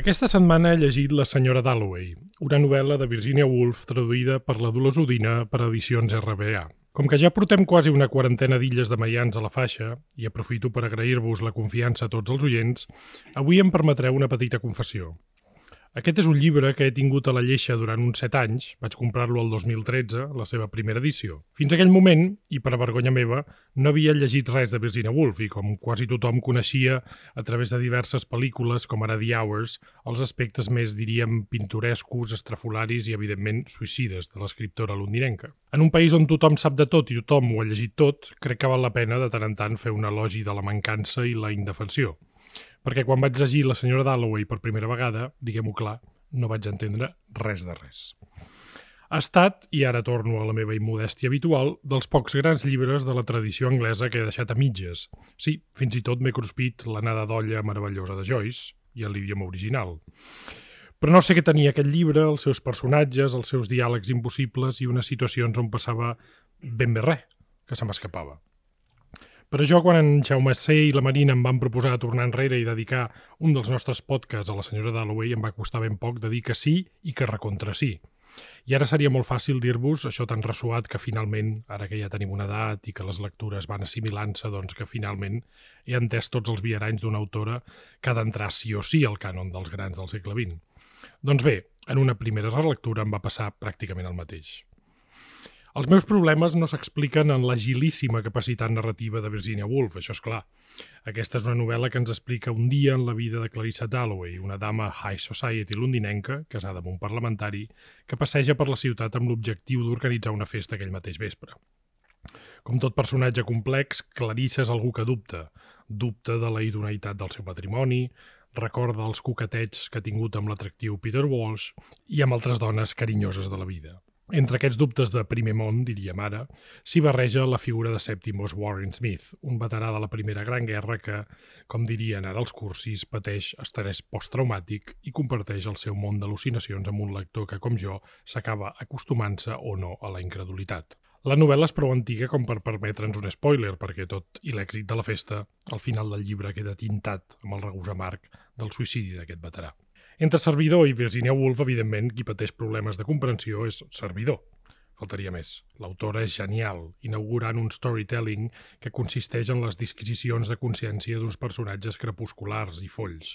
Aquesta setmana he llegit La senyora Dalloway, una novel·la de Virginia Woolf traduïda per la Dolors Udina per edicions RBA. Com que ja portem quasi una quarantena d'illes de maians a la faixa, i aprofito per agrair-vos la confiança a tots els oients, avui em permetreu una petita confessió. Aquest és un llibre que he tingut a la lleixa durant uns set anys. Vaig comprar-lo el 2013, la seva primera edició. Fins aquell moment, i per a vergonya meva, no havia llegit res de Virginia Woolf i com quasi tothom coneixia a través de diverses pel·lícules com ara The Hours, els aspectes més, diríem, pintorescos, estrafolaris i, evidentment, suïcides de l'escriptora londinenca. En un país on tothom sap de tot i tothom ho ha llegit tot, crec que val la pena de tant en tant fer un elogi de la mancança i la indefensió perquè quan vaig llegir La senyora Dalloway per primera vegada, diguem-ho clar, no vaig entendre res de res. Ha estat, i ara torno a la meva immodèstia habitual, dels pocs grans llibres de la tradició anglesa que he deixat a mitges. Sí, fins i tot m'he cruspit l'anada d'olla meravellosa de Joyce i en l'idioma original. Però no sé què tenia aquest llibre, els seus personatges, els seus diàlegs impossibles i unes situacions on passava ben bé res, que se m'escapava. Per això, quan en Jaume C. i la Marina em van proposar tornar enrere i dedicar un dels nostres podcasts a la senyora Dalloway, em va costar ben poc de dir que sí i que recontra sí. I ara seria molt fàcil dir-vos això tan ressuat que finalment, ara que ja tenim una edat i que les lectures van assimilant-se, doncs que finalment he entès tots els viaranys d'una autora que ha d'entrar sí o sí al cànon dels grans del segle XX. Doncs bé, en una primera relectura em va passar pràcticament el mateix. Els meus problemes no s'expliquen en l'agilíssima capacitat narrativa de Virginia Woolf, això és clar. Aquesta és una novel·la que ens explica un dia en la vida de Clarissa Dalloway, una dama high society londinenca, casada amb un parlamentari, que passeja per la ciutat amb l'objectiu d'organitzar una festa aquell mateix vespre. Com tot personatge complex, Clarissa és algú que dubta. Dubta de la idoneïtat del seu patrimoni, recorda els coquetets que ha tingut amb l'atractiu Peter Walsh i amb altres dones carinyoses de la vida. Entre aquests dubtes de primer món, diríem ara, s'hi barreja la figura de Septimus Warren Smith, un veterà de la Primera Gran Guerra que, com dirien ara els cursis, pateix estrès posttraumàtic i comparteix el seu món d'al·lucinacions amb un lector que, com jo, s'acaba acostumant-se o no a la incredulitat. La novel·la és prou antiga com per permetre'ns un spoiler, perquè tot i l'èxit de la festa, al final del llibre queda tintat amb el regús amarg del suïcidi d'aquest veterà. Entre servidor i Virginia Woolf, evidentment, qui pateix problemes de comprensió és servidor. Faltaria més. L'autora és genial, inaugurant un storytelling que consisteix en les disquisicions de consciència d'uns personatges crepusculars i folls.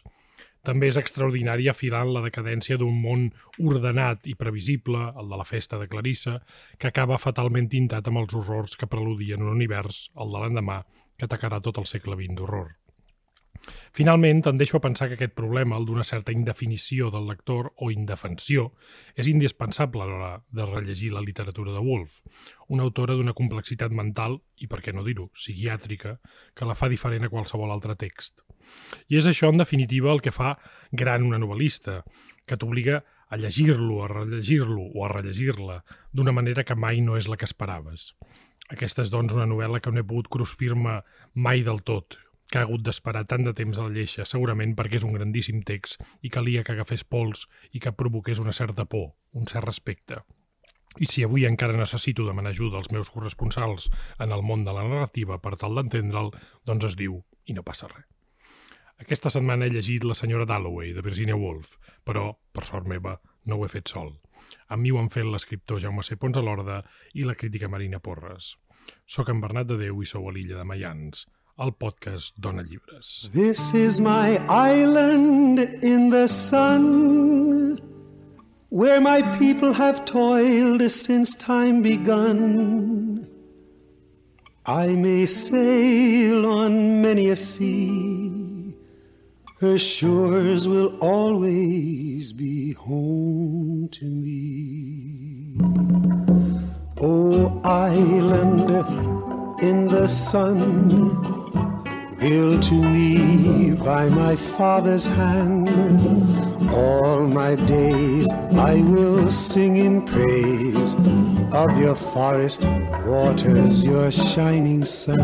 També és extraordinari afilant la decadència d'un món ordenat i previsible, el de la festa de Clarissa, que acaba fatalment tintat amb els horrors que preludien un univers, el de l'endemà, que atacarà tot el segle XX d'horror. Finalment, tendeixo a pensar que aquest problema, el d'una certa indefinició del lector o indefensió, és indispensable a l'hora de rellegir la literatura de Woolf, una autora d'una complexitat mental, i per què no dir-ho, psiquiàtrica, que la fa diferent a qualsevol altre text. I és això, en definitiva, el que fa gran una novel·lista, que t'obliga a llegir-lo, a rellegir-lo o a rellegir-la d'una manera que mai no és la que esperaves. Aquesta és, doncs, una novel·la que no he pogut cruspir-me mai del tot, que ha hagut d'esperar tant de temps a la lleixa, segurament perquè és un grandíssim text i calia que agafés pols i que provoqués una certa por, un cert respecte. I si avui encara necessito demanar ajuda als meus corresponsals en el món de la narrativa per tal d'entendre'l, doncs es diu i no passa res. Aquesta setmana he llegit La senyora Dalloway, de Virginia Woolf, però, per sort meva, no ho he fet sol. Amb mi ho han fet l'escriptor Jaume C. Pons a l'Orda i la crítica Marina Porres. Soc en Bernat de Déu i sou a l'illa de Mayans podcast Dona Llibres. This is my island in the sun Where my people have toiled since time begun. I may sail on many a sea. Her shores will always be home to me. Oh, island in the sun Ill to me by my father's hand. All my days I will sing in praise of your forest waters, your shining sun.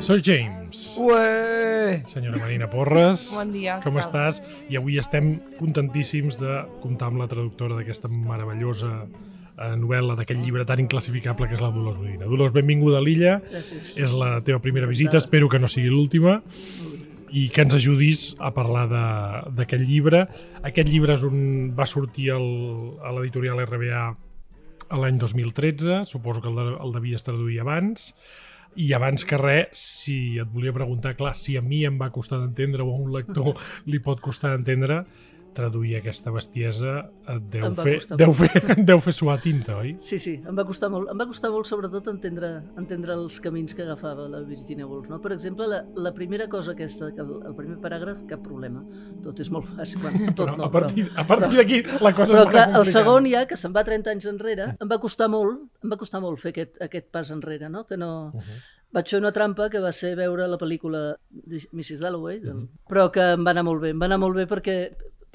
Sir James. Ué! Senyora Marina Porres. Bon dia. Com estàs? I avui estem contentíssims de comptar amb la traductora d'aquesta meravellosa novel·la d'aquest llibre tan inclassificable que és la Dolors Udina. Dolors, benvinguda a l'illa. És la teva primera visita, espero que no sigui l'última. I que ens ajudis a parlar de- d'aquest llibre. Aquest llibre és un, va sortir el, a l'editorial RBA l'any 2013, suposo que el, de, el devies traduir abans, i abans que res, si et volia preguntar, clar, si a mi em va costar d'entendre o a un lector li pot costar d'entendre, traduir aquesta bestiesa et deu Em fer, deu fer, deu fer suar tinta, oi? Sí, sí, em va costar molt, em va costar molt sobretot entendre, entendre els camins que agafava la Virginia Woolf. No? Per exemple, la, la primera cosa aquesta, que el, el primer paràgraf, cap problema. Tot és molt fàcil. Bueno, tot Però no, a partir, però, a partir d'aquí la cosa però va clar, el segon ja, que se'n va 30 anys enrere, em va costar molt, em va costar molt fer aquest, aquest pas enrere, no? Que no... Uh -huh. Vaig fer una trampa que va ser veure la pel·lícula de Mrs. Dalloway, del... Mhm. però que em va anar molt bé. Em va anar molt bé perquè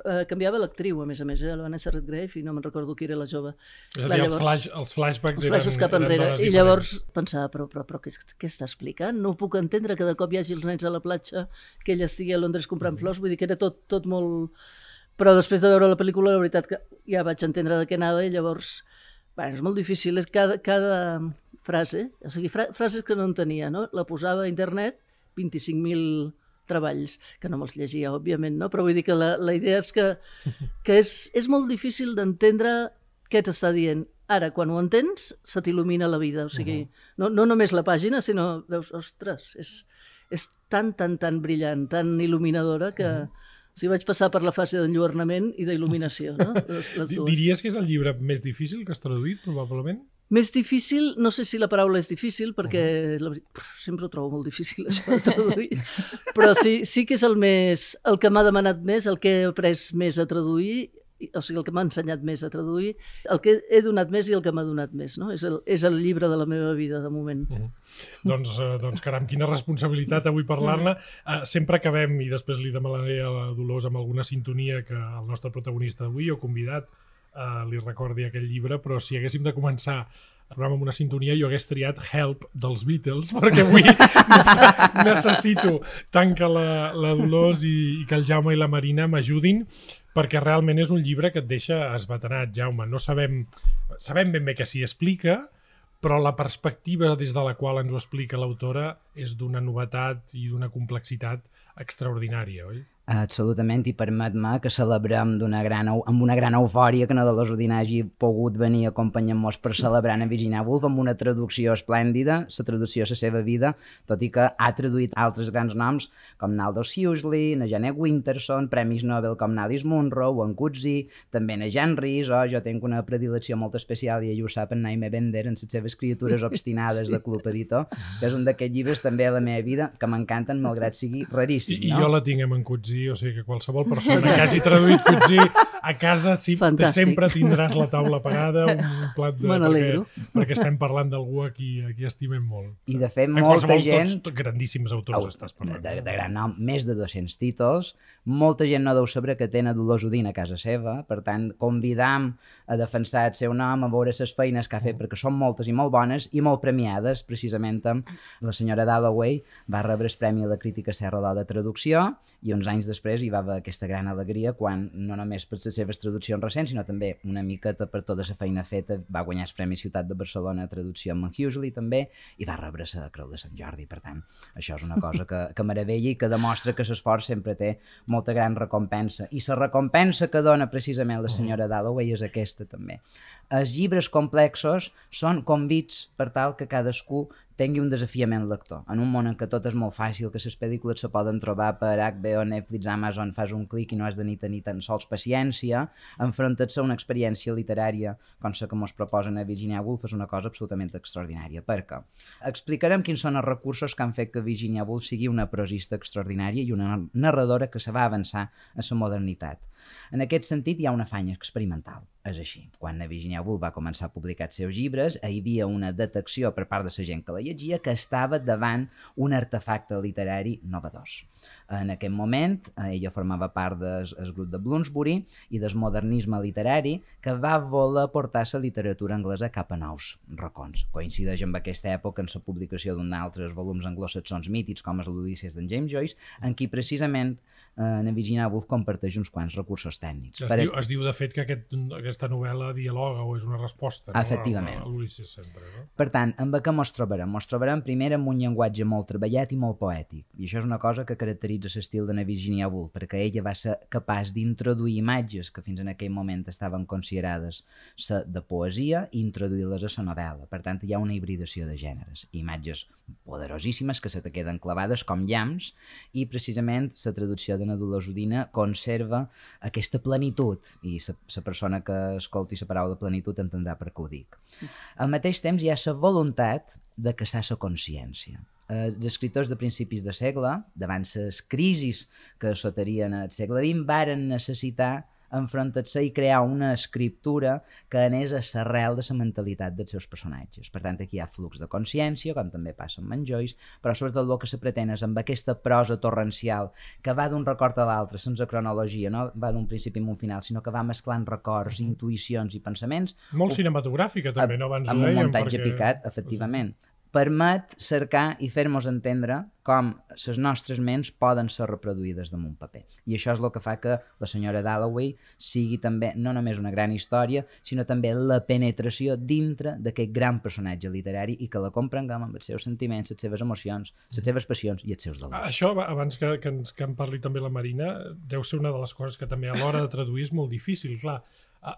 eh, canviava l'actriu, a més a més, eh? la Vanessa Redgrave, i no me'n recordo qui era la jove. És a dir, els, llavors- flash, els flashbacks els eren, cap eren enrere. dones I diferents. llavors pensava, però, però, però què, què està explicant? No puc entendre que de cop hi hagi els nens a la platja, que ella estigui a Londres comprant flors, vull dir que era tot, tot molt... Però després de veure la pel·lícula, la veritat que ja vaig entendre de què anava i llavors... Bueno, és molt difícil, és cada, cada frase, o sigui, fra frases que no entenia, no? La posava a internet, 25.000 treballs, que no me'ls llegia, òbviament, no? Però vull dir que la, la idea és que, que és, és molt difícil d'entendre què t'està dient. Ara, quan ho entens, se t'il·lumina la vida. O sigui, uh -huh. no, no només la pàgina, sinó veus, ostres, és, és tan, tan, tan brillant, tan il·luminadora que... Uh -huh. O sigui, vaig passar per la fase d'enlluernament i d'il·luminació, no? Les, les dues. Diries que és el llibre més difícil que has traduït, probablement? Més difícil, no sé si la paraula és difícil, perquè la, veri- sempre ho trobo molt difícil això de traduir, però sí, sí que és el més, el que m'ha demanat més, el que he après més a traduir, o sigui, el que m'ha ensenyat més a traduir, el que he donat més i el que m'ha donat més, no? És el, és el llibre de la meva vida, de moment. Uh -huh. doncs, eh, doncs, caram, quina responsabilitat avui parlar-ne. Uh, sempre acabem, i després li demanaré a la Dolors amb alguna sintonia que el nostre protagonista d'avui o convidat uh, li recordi aquell llibre, però si haguéssim de començar el programa amb una sintonia, jo hagués triat Help dels Beatles, perquè avui nece- necessito tant que la, la Dolors i, i que el Jaume i la Marina m'ajudin, perquè realment és un llibre que et deixa esbatenat, Jaume. No sabem, sabem ben bé què s'hi explica, però la perspectiva des de la qual ens ho explica l'autora és d'una novetat i d'una complexitat extraordinària, oi? Absolutament, i permet-me que celebrem d'una gran, amb una gran eufòria que no de les Udina hagi pogut venir acompanyant-nos per celebrar a Virginia Woolf amb una traducció esplèndida, la traducció a la seva vida, tot i que ha traduït altres grans noms com Naldous Huxley, na Janet Winterson, premis Nobel com Alice Munro, o en Coetzee, també na Jan Rhys, o jo tinc una predilecció molt especial, i ell ho sap, en Naime Bender, en les seves criatures obstinades sí. de Club Editor, que és un d'aquests llibres també a la meva vida que m'encanten, malgrat sigui I, raríssim, I no? jo la tinc en Coetzee, o sigui que qualsevol persona que hagi traduït Coetzee a casa sí, Fantàstic. sempre tindràs la taula parada, un plat de... Perquè, perquè estem parlant d'algú a qui, a qui estimem molt. I de fet, En molta qualsevol, gent... tots, tots grandíssims autors Au, estàs parlant. de, de gran nom, més de 200 títols. Molta gent no deu saber que tenen Dolors Udin a casa seva, per tant, convidam a defensar el seu nom, a veure les feines que ha fet, perquè són moltes i molt bones i molt premiades, precisament amb la senyora Dalloway va rebre el Premi a la Crítica Serra d'Or de Traducció i uns anys després hi va haver aquesta gran alegria quan, no només per les seves traduccions recents, sinó també una miqueta per tota la feina feta, va guanyar el Premi Ciutat de Barcelona a traducció amb Huxley també, i va rebre la Creu de Sant Jordi, per tant, això és una cosa que, que meravella i que demostra que l'esforç sempre té molta gran recompensa. I la recompensa que dona precisament la senyora Dalloway és aquesta també. Els llibres complexos són convits per tal que cadascú tingui un desafiament lector. En un món en què tot és molt fàcil, que les pel·lícules se poden trobar per HBO, Netflix, Amazon, fas un clic i no has de ni tenir tan sols paciència, enfrontar-se a una experiència literària com la que ens proposen a Virginia Woolf és una cosa absolutament extraordinària. Per què? Explicarem quins són els recursos que han fet que Virginia Woolf sigui una prosista extraordinària i una narradora que se va avançar a la modernitat. En aquest sentit, hi ha un afany experimental. És així. Quan la Virginia Woolf va començar a publicar els seus llibres, hi havia una detecció per part de la gent que la llegia que estava davant un artefacte literari novedós. En aquest moment, eh, ella formava part del grup de Bloomsbury i del modernisme literari que va voler portar la literatura anglesa cap a nous racons. Coincideix amb aquesta època en la publicació d'un altres volums anglosaxons mítics com és l'Odícies d'en James Joyce, en qui precisament eh, en Virginia Woolf comparteix uns quants recursos tècnics. Es, diu, es diu, de fet, que aquest, aquesta novel·la dialoga o és una resposta no? Efectivament. a, a l'Ulisses sempre. No? Per tant, amb què mos trobarem? Mos trobarem primer amb un llenguatge molt treballat i molt poètic. I això és una cosa que caracteritza l'estil de Virginia Woolf, perquè ella va ser capaç d'introduir imatges que fins en aquell moment estaven considerades de poesia i introduir-les a la novel·la. Per tant, hi ha una hibridació de gèneres. Imatges poderosíssimes que se te queden clavades com llamps i precisament la traducció de na Dolors Udina conserva aquesta plenitud i la persona que escolti la paraula plenitud entendrà per què ho dic. Al mateix temps hi ha la voluntat de caçar la consciència. Els escriptors de principis de segle, davant les crisis que sotarien al segle XX, varen necessitar enfrontar-se i crear una escriptura que anés a l'arrel de la mentalitat dels seus personatges. Per tant, aquí hi ha flux de consciència, com també passa amb en Joyce, però sobretot el que se pretén és amb aquesta prosa torrencial que va d'un record a l'altre, sense cronologia, no va d'un principi a un final, sinó que va mesclant records, intuïcions i pensaments. Molt cinematogràfica, també, no? Abans amb un muntatge perquè... picat, efectivament permet cercar i fer-nos entendre com les nostres ments poden ser reproduïdes damunt paper. I això és el que fa que la senyora Dalloway sigui també no només una gran història, sinó també la penetració dintre d'aquest gran personatge literari i que la comprenguem amb els seus sentiments, les seves emocions, les seves passions i els seus dolors. Això, abans que, que, ens, que en parli també la Marina, deu ser una de les coses que també a l'hora de traduir és molt difícil. Clar,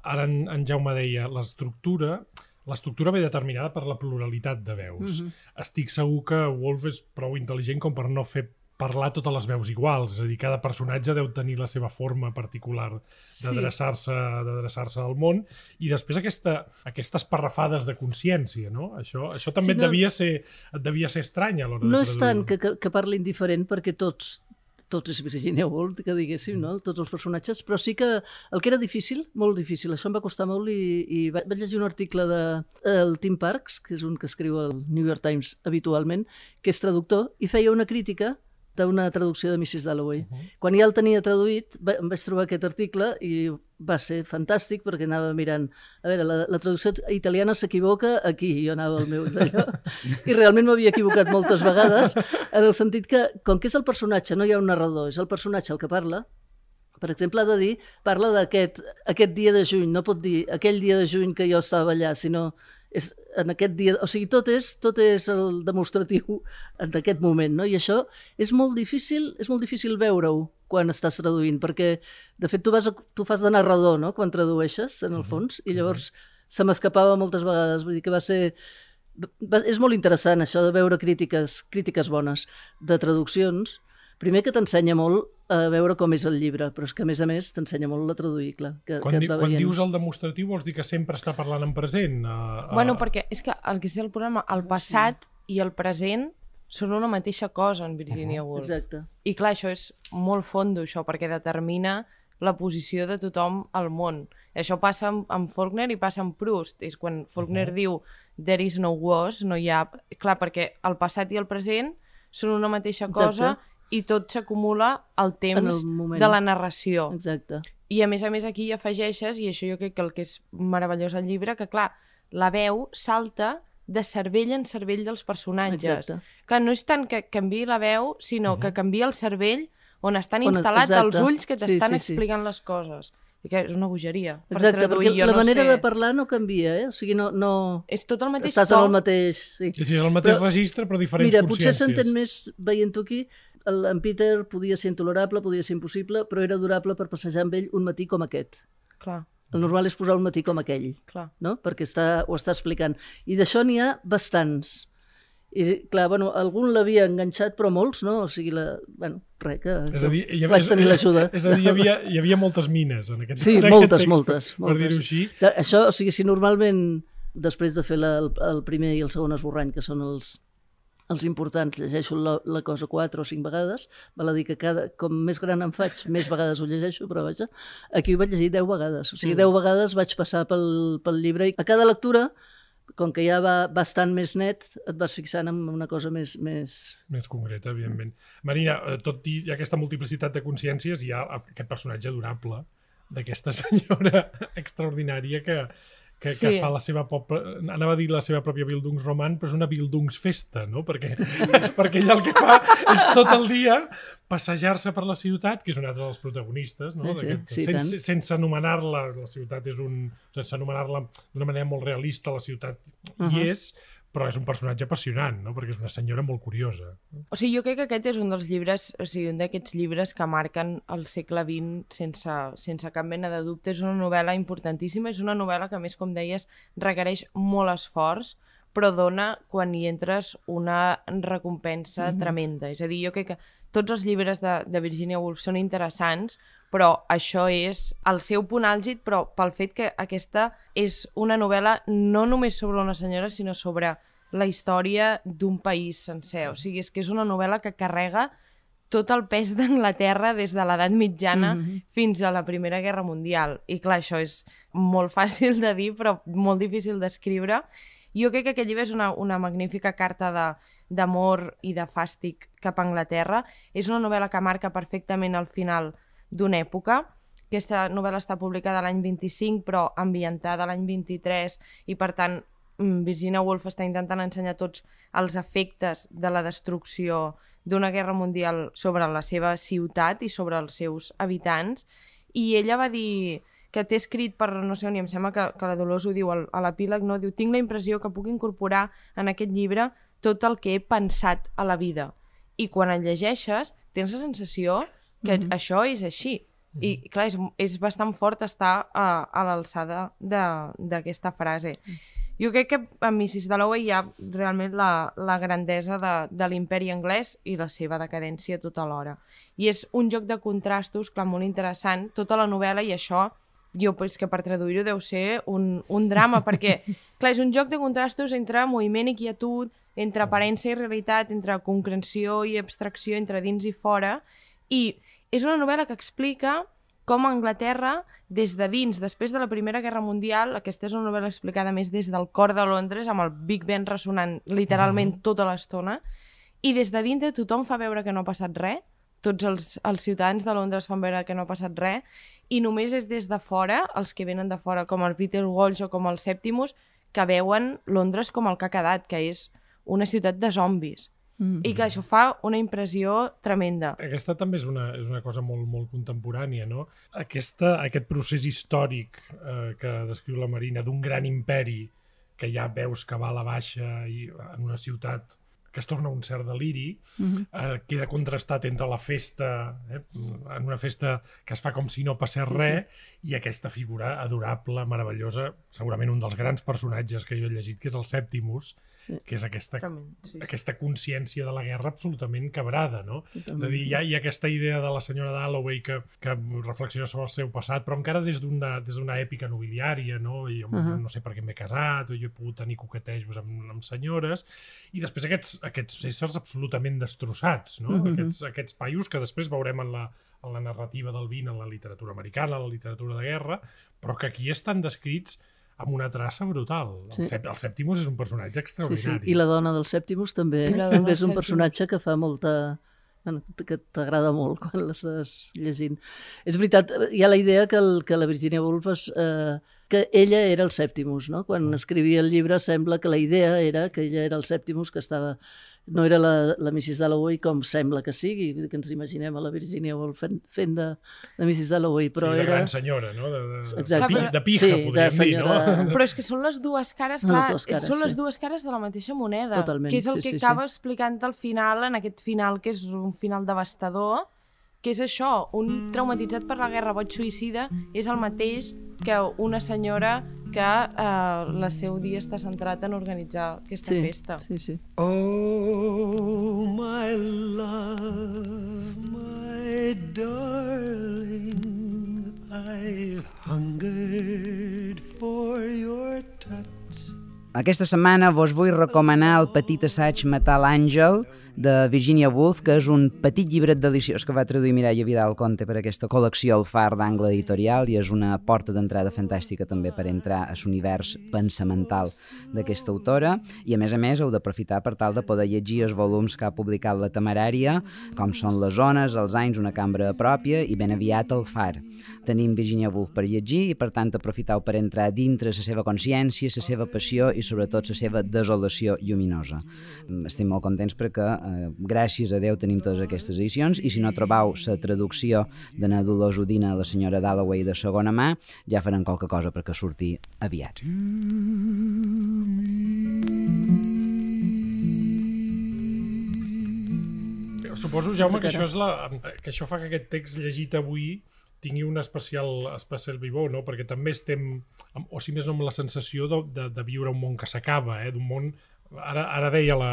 ara en, en Jaume deia, l'estructura l'estructura ve determinada per la pluralitat de veus. Mm -hmm. Estic segur que Wolf és prou intel·ligent com per no fer parlar totes les veus iguals, és a dir, cada personatge deu tenir la seva forma particular d'adreçar-se d'adreçar-se al món i després aquesta, aquestes parrafades de consciència, no? Això, això també sí, no, et, devia ser, et devia ser estrany a l'hora no de traduir. No és tant que, que, que parlin diferent perquè tots tots és Virginia Woolf, que diguéssim, no? tots els personatges, però sí que el que era difícil, molt difícil, això em va costar molt i, i vaig llegir un article de el Tim Parks, que és un que escriu al New York Times habitualment, que és traductor, i feia una crítica d'una traducció de Mrs. Dalloway. Uh -huh. Quan ja el tenia traduït, va, em vaig trobar aquest article i va ser fantàstic perquè anava mirant, a veure, la, la traducció italiana s'equivoca aquí, jo anava al meu d'allò, i realment m'havia equivocat moltes vegades, en el sentit que, com que és el personatge, no hi ha un narrador, és el personatge el que parla, per exemple, ha de dir, parla d'aquest aquest dia de juny, no pot dir aquell dia de juny que jo estava allà, sinó és en aquest dia, o sigui, tot és, tot és el demostratiu en aquest moment, no? I això és molt difícil, és molt difícil veure-ho quan estàs traduint, perquè de fet tu, vas, tu fas de narrador, no?, quan tradueixes, en el fons, i llavors se m'escapava moltes vegades, vull dir que va ser... Va, és molt interessant això de veure crítiques, crítiques bones de traduccions, primer que t'ensenya molt a veure com és el llibre, però és que a més a més t'ensenya molt a traduir, clar. Que, quan, que di, quan dius el demostratiu vols dir que sempre està parlant en present? A, a... Bueno, perquè és que el que és el problema, el passat sí. i el present són una mateixa cosa en Virginia Woolf. Exacte. I clar, això és molt fondo, això, perquè determina la posició de tothom al món. Això passa amb, amb Faulkner i passa amb Proust. És quan Faulkner uh -huh. diu there is no was, no hi ha... Clar, perquè el passat i el present són una mateixa cosa Exacte i tot s'acumula al temps el de la narració. Exacte. I a més a més aquí hi afegeixes, i això jo crec que el que és meravellós al llibre, que clar, la veu salta de cervell en cervell dels personatges. Exacte. Clar, no és tant que canvi la veu, sinó uh -huh. que canvia el cervell on estan instal·lats exacte. els ulls que t'estan sí, sí, explicant sí. les coses. I que és una bogeria. Exacte, per traduir, perquè la no manera sé... de parlar no canvia, eh? O sigui, no... no... És tot el mateix Estàs en el mateix... Sí. És el mateix però, registre, però diferents mira, consciències. Mira, potser s'entén més veient-ho aquí en Peter podia ser intolerable, podia ser impossible, però era durable per passejar amb ell un matí com aquest. Clar. El normal és posar un matí com aquell, Clar. no? perquè està, ho està explicant. I d'això n'hi ha bastants. I, clar, bueno, algun l'havia enganxat, però molts no. O sigui, la, bueno, res, que, és a dir, hi havia, vaig tenir l'ajuda. És a dir, hi havia, hi havia moltes mines en aquest, sí, en moltes, aquest text, moltes, per, moltes. per dir-ho així. Això, o sigui, si normalment després de fer la, el, el primer i el segon esborrany, que són els, els importants, llegeixo la, la cosa quatre o cinc vegades, val a dir que cada, com més gran em faig, més vegades ho llegeixo, però vaja, aquí ho vaig llegir deu vegades. O sigui, mm. deu vegades vaig passar pel, pel llibre i a cada lectura com que ja va bastant més net, et vas fixant en una cosa més... més... Més concreta, evidentment. Marina, eh, tot i aquesta multiplicitat de consciències, hi ha aquest personatge adorable d'aquesta senyora extraordinària que, que, sí. que fa la seva popa, anava a dir la seva pròpia Bildungsroman, però és una Bildungsfesta, no? Perquè, perquè ella el que fa és tot el dia passejar-se per la ciutat, que és un altre dels protagonistes, no? Sí, sí, sense, sense anomenar-la, la ciutat és un... sense anomenar-la d'una manera molt realista, la ciutat uh -huh. hi és, però és un personatge apassionant, no? perquè és una senyora molt curiosa. O sigui, jo crec que aquest és un dels llibres, o sigui, un d'aquests llibres que marquen el segle XX sense, sense cap mena de dubte. És una novel·la importantíssima, és una novel·la que, més, com deies, requereix molt esforç, però dona, quan hi entres, una recompensa mm -hmm. tremenda. És a dir, jo crec que tots els llibres de, de Virginia Woolf són interessants, però això és el seu punt àlgid, però pel fet que aquesta és una novel·la no només sobre una senyora, sinó sobre la història d'un país sencer. O sigui, és que és una novel·la que carrega tot el pes d'Anglaterra des de l'edat mitjana mm -hmm. fins a la Primera Guerra Mundial. I clar, això és molt fàcil de dir, però molt difícil d'escriure. Jo crec que aquest llibre és una, una magnífica carta d'amor i de fàstic cap a Anglaterra. És una novel·la que marca perfectament el final d'una època. Aquesta novel·la està publicada l'any 25, però ambientada l'any 23, i per tant mm, Virginia Woolf està intentant ensenyar tots els efectes de la destrucció d'una guerra mundial sobre la seva ciutat i sobre els seus habitants. I ella va dir que té escrit per, no sé on, i em sembla que, que la Dolors ho diu a l'epíleg, no? diu, tinc la impressió que puc incorporar en aquest llibre tot el que he pensat a la vida. I quan el llegeixes, tens la sensació que mm -hmm. això és així. Mm -hmm. I, clar, és, és bastant fort estar a, a l'alçada d'aquesta frase. Mm. Jo crec que a Mrs. Dalloway hi ha realment la, la grandesa de, de l'imperi anglès i la seva decadència tota l'hora. I és un joc de contrastos, clar, molt interessant, tota la novel·la i això jo pues, que per traduir-ho deu ser un, un drama, perquè clar, és un joc de contrastos entre moviment i quietud, entre aparença i realitat, entre concreció i abstracció, entre dins i fora, i és una novel·la que explica com a Anglaterra, des de dins, després de la Primera Guerra Mundial, aquesta és una novel·la explicada més des del cor de Londres, amb el Big Ben ressonant literalment mm -hmm. tota l'estona, i des de dintre tothom fa veure que no ha passat res, tots els, els ciutadans de Londres fan veure que no ha passat res, i només és des de fora, els que venen de fora, com el Peter Walsh o com el Septimus, que veuen Londres com el que ha quedat, que és una ciutat de zombis. Mm. I que això fa una impressió tremenda. Aquesta també és una, és una cosa molt, molt contemporània, no? Aquesta, aquest procés històric eh, que descriu la Marina d'un gran imperi que ja veus que va a la baixa i en una ciutat que es torna un cert deliri, uh -huh. eh, queda contrastat entre la festa, eh, en una festa que es fa com si no passés res, uh -huh. i aquesta figura adorable, meravellosa, segurament un dels grans personatges que jo he llegit, que és el Septimus, sí. que és aquesta, sí, sí. aquesta consciència de la guerra absolutament quebrada, no? Totalment. És a dir, hi ha, hi ha aquesta idea de la senyora Dalloway que, que reflexiona sobre el seu passat, però encara des d'una des èpica nobiliària, no? I jo uh -huh. no sé per què m'he casat, o jo he pogut tenir coquetejos amb, amb senyores, i després aquests, aquests éssers absolutament destrossats, no? Uh -huh. aquests, aquests paios que després veurem en la, en la narrativa del vin, en la literatura americana, en la literatura de guerra, però que aquí estan descrits amb una traça brutal. Sí. El, el Septimus és un personatge extraordinari. Sí, sí. I la dona del Septimus també, també és un personatge que fa molta que t'agrada molt quan l'estàs llegint. És veritat, hi ha la idea que, el, que la Virginia Woolf és, eh, que ella era el Septimus, no? Quan mm. escrivia el llibre sembla que la idea era que ella era el Septimus que estava no era la, la Mrs. Dalloway com sembla que sigui, que ens imaginem a la Virginia Woolf fent, fent de, de Mrs. Dalloway, però sí, de era... gran senyora, no? De, de, Exacte. de, de pija, sí, podríem de senyora... dir, no? Però és que són les dues cares, clar, les cares, són les dues cares de la mateixa moneda, Totalment, que és el sí, que sí, acaba sí. explicant al final, en aquest final, que és un final devastador, que és això, un traumatitzat per la guerra boig suïcida és el mateix que una senyora que eh, el seu dia està centrat en organitzar aquesta sí, festa. Sí, sí. Oh, my love, my darling, I've hungered for your touch. Aquesta setmana vos vull recomanar el petit assaig Matar l'àngel, de Virginia Woolf, que és un petit llibret deliciós que va traduir Mireia Vidal Conte per aquesta col·lecció El Far d'Angle Editorial i és una porta d'entrada fantàstica també per entrar a l'univers pensamental d'aquesta autora i a més a més heu d'aprofitar per tal de poder llegir els volums que ha publicat la Temerària, com són Les zones, Els anys, una cambra pròpia i ben aviat El Far. Tenim Virginia Woolf per llegir i per tant aprofiteu per entrar dintre la seva consciència, la seva passió i sobretot la seva desolació lluminosa. Estem molt contents perquè eh, gràcies a Déu tenim totes aquestes edicions i si no trobau la traducció de na Dolors Udina a la senyora Dalloway de segona mà, ja farem qualque cosa perquè surti aviat. Suposo, Jaume, que això, és la, que això fa que aquest text llegit avui tingui un especial, especial vivó, no? perquè també estem, amb- o si més no amb la sensació de, de, de viure un món que s'acaba, eh? d'un món Ara, ara deia la,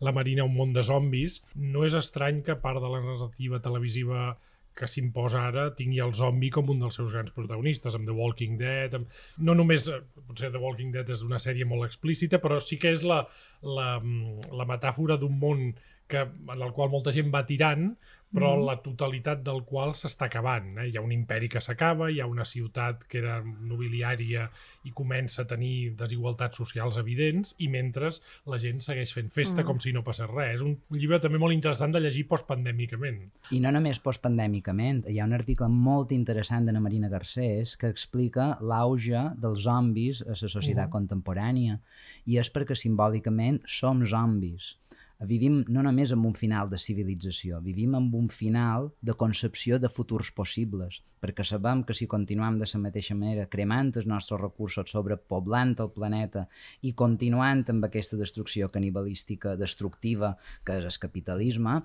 la Marina un món de zombis. No és estrany que part de la narrativa televisiva que s'imposa ara tingui el zombi com un dels seus grans protagonistes, amb The Walking Dead. Amb... No només, eh, potser The Walking Dead és una sèrie molt explícita, però sí que és la, la, mm, la metàfora d'un món que, en el qual molta gent va tirant, però mm. la totalitat del qual s'està acabant. Eh? Hi ha un imperi que s'acaba, hi ha una ciutat que era nobiliària i comença a tenir desigualtats socials evidents, i mentre la gent segueix fent festa mm. com si no passés res. És un, un llibre també molt interessant de llegir postpandèmicament. I no només postpandèmicament, hi ha un article molt interessant de na Marina Garcés que explica l'auge dels zombis a la societat Mhm. contemporània i és perquè simbòlicament som zombis. Vivim no només amb un final de civilització, vivim amb un final de concepció de futurs possibles, perquè sabem que si continuem de la mateixa manera cremant els nostres recursos, sobrepoblant el planeta i continuant amb aquesta destrucció canibalística destructiva que és el capitalisme,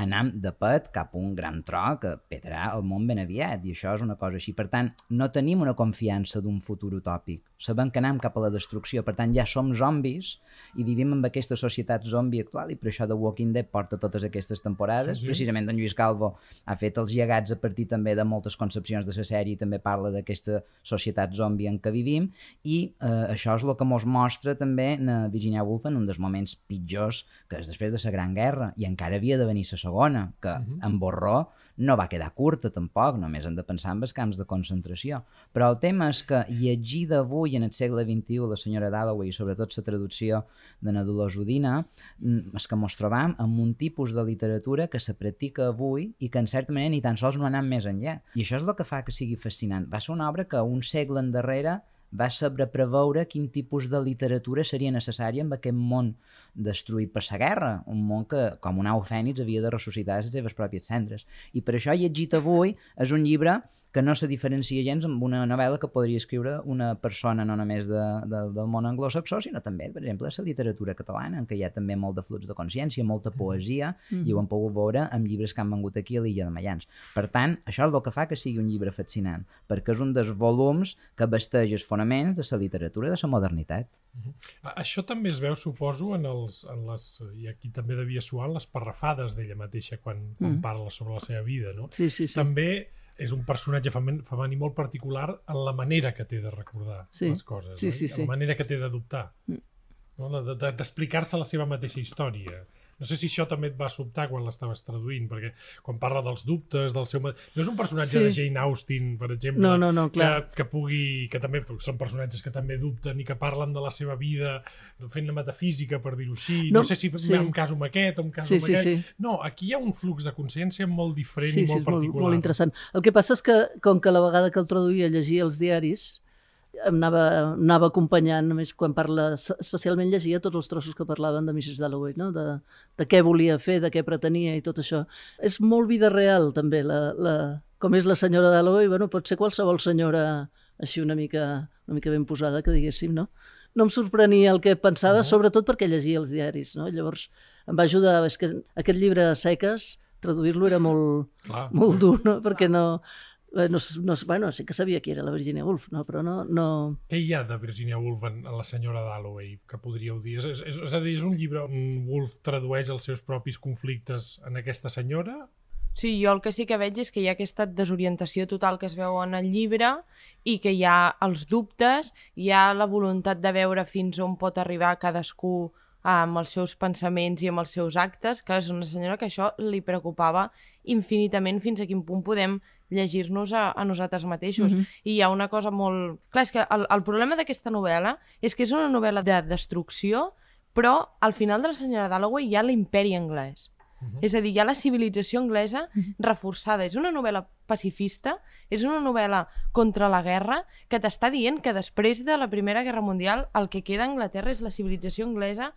anam de pet cap a un gran tro que petarà el món ben aviat i això és una cosa així. Per tant, no tenim una confiança d'un futur utòpic. Sabem que anem cap a la destrucció, per tant ja som zombis i vivim amb aquesta societat zombi actual i per això The Walking Dead porta totes aquestes temporades. Sí, sí. Precisament en Lluís Calvo ha fet els llegats a partir també de moltes concepcions de la sèrie i també parla d'aquesta societat zombi en què vivim i eh, això és el que mos mostra també na Virginia Woolf en un dels moments pitjors que és després de la Gran Guerra i encara havia de venir la segona, que uh -huh. en Borró no va quedar curta tampoc, només hem de pensar en els camps de concentració. Però el tema és que llegir d'avui en el segle XXI la senyora Dalloway i sobretot la traducció de na Dolors Udina mm, és que mos trobam amb un tipus de literatura que se practica avui i que en certa manera ni tan sols no anant més enllà. I això és el que fa que sigui fascinant. Va ser una obra que un segle endarrere va saber preveure quin tipus de literatura seria necessària en aquest món destruït per la guerra, un món que, com un au fènix, havia de ressuscitar les seves pròpies cendres. I per això llegit avui és un llibre que no se diferencia gens amb una novel·la que podria escriure una persona no només de, de, del món anglosaxó, sinó també, per exemple, la literatura catalana, en què hi ha també molt de flux de consciència, molta poesia, mm -hmm. i ho hem pogut veure amb llibres que han vengut aquí a l'illa de Mayans. Per tant, això és el que fa que sigui un llibre fascinant, perquè és un dels volums que vesteix els fonaments de la literatura de la modernitat. A- Això també es veu, suposo, en, els, en les, i aquí també devia suar, en les parrafades d'ella mateixa quan, quan Mm. parla sobre la seva vida, no? Sí, sí, sí. També és un personatge femen- femení molt particular en la manera que té de recordar Sí. les coses, Sí, oi? sí, sí. la manera que té d'adoptar, Mm. no? De- de- d'explicar-se la seva mateixa història. No sé si això també et va sobtar quan l'estaves traduint, perquè quan parla dels dubtes, del seu... No és un personatge Sí. de Jane Austen, per exemple, No, no, no, clar. que, que pugui... que també són personatges que també dubten i que parlen de la seva vida fent la metafísica, per dir-ho així. No, No, sé si sí. em caso amb aquest o em caso Sí, amb sí, aquest. sí. No, aquí hi ha un flux de consciència molt diferent Sí, i sí, molt molt, particular. molt interessant. El que passa és que, com que la vegada que el traduïa llegia els diaris, em anava, anava acompanyant, només quan parla, especialment llegia tots els trossos que parlaven de Mrs. Dalloway, no? de, de què volia fer, de què pretenia i tot això. És molt vida real, també, la, la, com és la senyora Dalloway, bueno, pot ser qualsevol senyora així una mica, una mica ben posada, que diguéssim, no? No em sorprenia el que pensava, No. sobretot perquè llegia els diaris, no? Llavors em va ajudar, és que aquest llibre a seques, traduir-lo era molt, Clar. molt dur, no? perquè no, no, no, bueno, sí que sabia qui era la Virginia Woolf, no? però no, no... Què hi ha de Virginia Woolf en, en la senyora Dalloway, que podríeu dir? És, és, és, és a dir, és un llibre on Woolf tradueix els seus propis conflictes en aquesta senyora? Sí, jo el que sí que veig és que hi ha aquesta desorientació total que es veu en el llibre i que hi ha els dubtes, hi ha la voluntat de veure fins on pot arribar cadascú amb els seus pensaments i amb els seus actes, que és una senyora que això li preocupava infinitament fins a quin punt podem llegir-nos a, a nosaltres mateixos. Mhm. I hi ha una cosa molt... Clar, és que el, el problema d'aquesta novel·la és que és una novel·la de destrucció, però al final de la senyora Dalloway hi ha l'imperi anglès. És a dir, hi ha la civilització anglesa reforçada. És una novel·la pacifista, és una novel·la contra la guerra que t'està dient que després de la Primera Guerra Mundial el que queda a Anglaterra és la civilització anglesa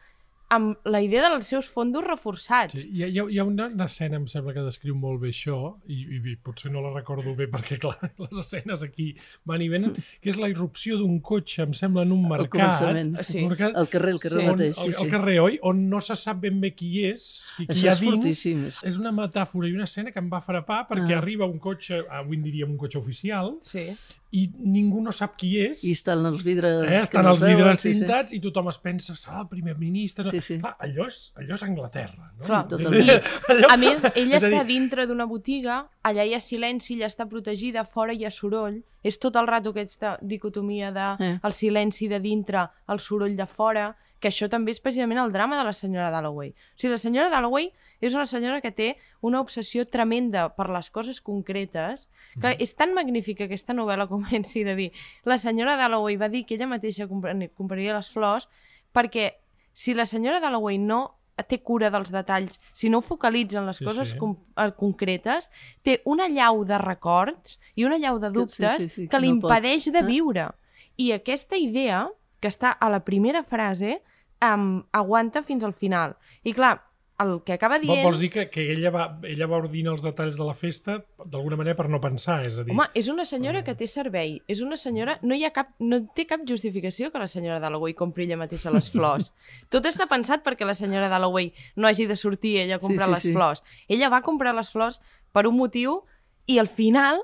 amb la idea dels seus fondos reforçats. Sí, hi, ha, hi ha- una, una escena, em sembla, que descriu molt bé això, i, i, i potser no la recordo bé perquè, clar, les escenes aquí van i venen, que és la irrupció d'un cotxe, em sembla, en un Al mercat. començament. Sí. Un mercat El carrer, el carrer Sí. on, mateix. el, Sí, el sí. carrer, oi? On no se sap ben bé qui és, qui, qui hi ha és dins. fortíssim. És una metàfora i una escena que em va frapar perquè Ah. arriba un cotxe, avui en diríem un cotxe oficial, Sí. I ningú no sap qui és. I estan els vidres... Eh, estan no els veuen, vidres sí, sí. tintats i tothom es pensa, serà el primer ministre. Sí, sí. Clar, allò, és, allò és Anglaterra. No? Clar, És a totalment. dir, allò, A més, ella és a dir, està dintre d'una botiga, allà hi ha silenci, ella està protegida, fora hi ha soroll. És tot el rato aquesta dicotomia de Eh. el silenci de dintre, el soroll de fora, que això també és precisament el drama de la senyora Dalloway. O sigui, la senyora Dalloway és una senyora que té una obsessió tremenda per les coses concretes, que Mm. és tan magnífica aquesta novel·la comenci de dir la senyora Dalloway va dir que ella mateixa compra- compraria les flors perquè si la senyora Dalloway no té cura dels detalls, si no focalitza en les Sí, coses sí. com, eh, concretes, té una llau de records i una llau de Que- dubtes sí, sí, sí, que que no pot. impedeix de Ah. viure. I aquesta idea, que està a la primera frase, um, aguanta fins al final. I clar, el que acaba dient... Vols dir que, que ella, va, ella va ordinar els detalls de la festa d'alguna manera per no pensar, és a dir... Home, és una senyora que té servei. És una senyora... No, hi ha cap, no té cap justificació que la senyora Dalloway compri ella mateixa les flors. Tot està pensat perquè la senyora Dalloway no hagi de sortir ella a comprar sí, les sí. flors. Ella va comprar les flors per un motiu i al final